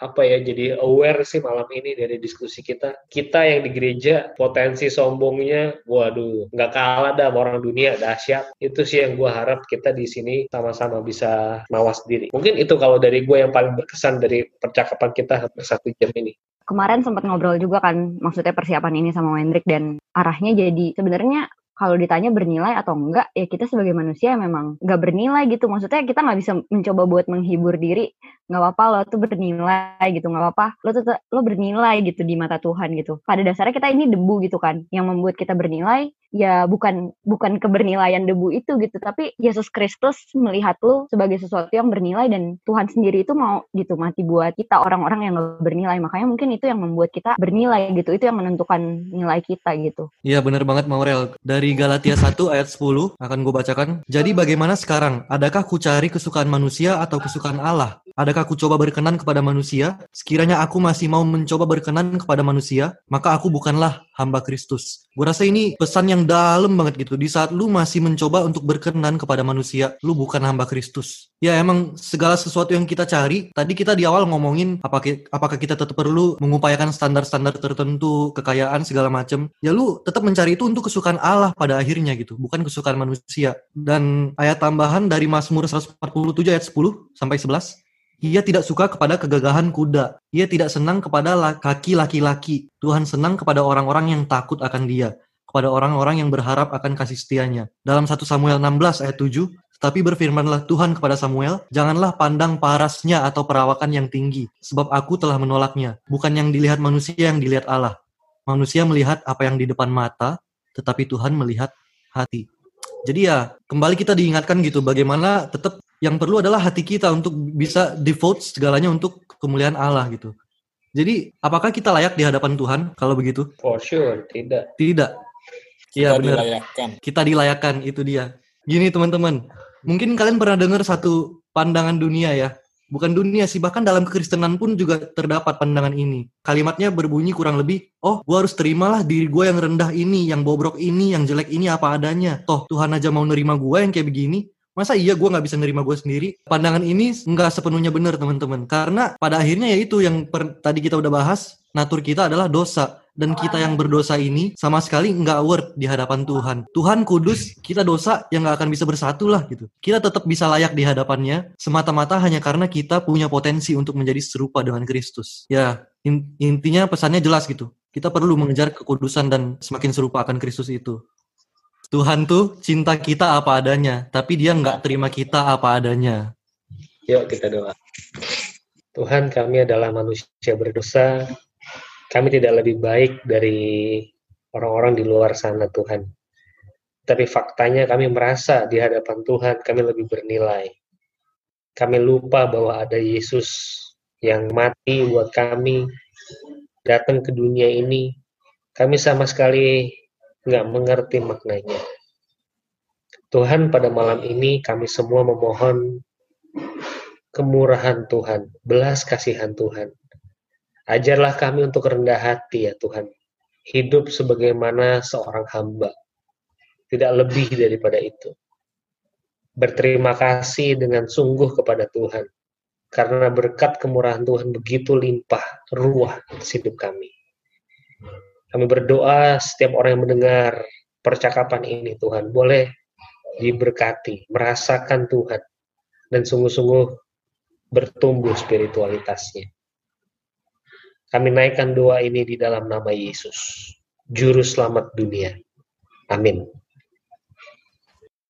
E: apa ya jadi aware sih malam ini dari diskusi kita kita yang di gereja potensi sombongnya waduh nggak kalah dah sama orang dunia dahsyat itu sih yang gue harap kita di sini sama-sama bisa mawas diri mungkin itu kalau dari gue yang paling berkesan dari percakapan kita hampir satu jam ini
D: kemarin sempat ngobrol juga kan maksudnya persiapan ini sama Wendrik dan arahnya jadi sebenarnya kalau ditanya bernilai atau enggak ya kita sebagai manusia memang nggak bernilai gitu. Maksudnya kita nggak bisa mencoba buat menghibur diri nggak apa-apa lo tuh bernilai gitu nggak apa-apa lo tuh lo bernilai gitu di mata Tuhan gitu. Pada dasarnya kita ini debu gitu kan yang membuat kita bernilai ya bukan bukan kebernilaian debu itu gitu tapi Yesus Kristus melihat lo sebagai sesuatu yang bernilai dan Tuhan sendiri itu mau gitu mati buat kita orang-orang yang gak bernilai makanya mungkin itu yang membuat kita bernilai gitu itu yang menentukan nilai kita gitu
C: Iya benar banget Maurel. Dari Galatia 1 ayat 10 akan gue bacakan. Jadi bagaimana sekarang? Adakah ku cari kesukaan manusia atau kesukaan Allah? Adakah ku coba berkenan kepada manusia? Sekiranya aku masih mau mencoba berkenan kepada manusia, maka aku bukanlah hamba Kristus. Gue rasa ini pesan yang dalam banget gitu. Di saat lu masih mencoba untuk berkenan kepada manusia, lu bukan hamba Kristus. Ya emang segala sesuatu yang kita cari, tadi kita di awal ngomongin apakah, apakah kita tetap perlu mengupayakan standar-standar tertentu, kekayaan segala macem. Ya lu tetap mencari itu untuk kesukaan Allah pada akhirnya gitu, bukan kesukaan manusia. Dan ayat tambahan dari Mazmur 147 ayat 10 sampai 11. Ia tidak suka kepada kegagahan kuda. Ia tidak senang kepada kaki laki-laki. Tuhan senang kepada orang-orang yang takut akan dia. Kepada orang-orang yang berharap akan kasih setianya. Dalam 1 Samuel 16 ayat 7, Tetapi berfirmanlah Tuhan kepada Samuel, janganlah pandang parasnya atau perawakan yang tinggi, sebab aku telah menolaknya. Bukan yang dilihat manusia yang dilihat Allah. Manusia melihat apa yang di depan mata, tetapi Tuhan melihat hati. Jadi ya, kembali kita diingatkan gitu bagaimana tetap yang perlu adalah hati kita untuk bisa devote segalanya untuk kemuliaan Allah gitu. Jadi, apakah kita layak di hadapan Tuhan kalau begitu?
E: For sure, tidak.
C: Tidak. Iya benar.
N: dilayakkan.
C: Kita dilayakkan itu dia. Gini teman-teman, mungkin kalian pernah dengar satu pandangan dunia ya. Bukan dunia sih, bahkan dalam kekristenan pun juga terdapat pandangan ini. Kalimatnya berbunyi kurang lebih, oh gua harus terimalah diri gue yang rendah ini, yang bobrok ini, yang jelek ini apa adanya. Toh Tuhan aja mau nerima gue yang kayak begini, masa iya gue nggak bisa nerima gue sendiri? Pandangan ini nggak sepenuhnya benar teman-teman. Karena pada akhirnya ya itu yang per- tadi kita udah bahas, natur kita adalah dosa. Dan kita yang berdosa ini sama sekali nggak worth di hadapan Tuhan. Tuhan kudus, kita dosa yang nggak akan bisa bersatu lah gitu. Kita tetap bisa layak di hadapannya semata-mata hanya karena kita punya potensi untuk menjadi serupa dengan Kristus. Ya, in- intinya pesannya jelas gitu. Kita perlu mengejar kekudusan dan semakin serupa akan Kristus itu. Tuhan tuh cinta kita apa adanya, tapi dia nggak terima kita apa adanya.
E: Yuk kita doa. Tuhan kami adalah manusia berdosa. Kami tidak lebih baik dari orang-orang di luar sana Tuhan. Tapi faktanya kami merasa di hadapan Tuhan kami lebih bernilai. Kami lupa bahwa ada Yesus yang mati buat kami, datang ke dunia ini. Kami sama sekali nggak mengerti maknanya. Tuhan pada malam ini kami semua memohon kemurahan Tuhan, belas kasihan Tuhan. Ajarlah kami untuk rendah hati ya Tuhan. Hidup sebagaimana seorang hamba. Tidak lebih daripada itu. Berterima kasih dengan sungguh kepada Tuhan. Karena berkat kemurahan Tuhan begitu limpah ruah hidup kami. Kami berdoa setiap orang yang mendengar percakapan ini Tuhan boleh diberkati, merasakan Tuhan dan sungguh-sungguh bertumbuh spiritualitasnya. Kami naikkan doa ini di dalam nama Yesus, Juru Selamat dunia. Amin.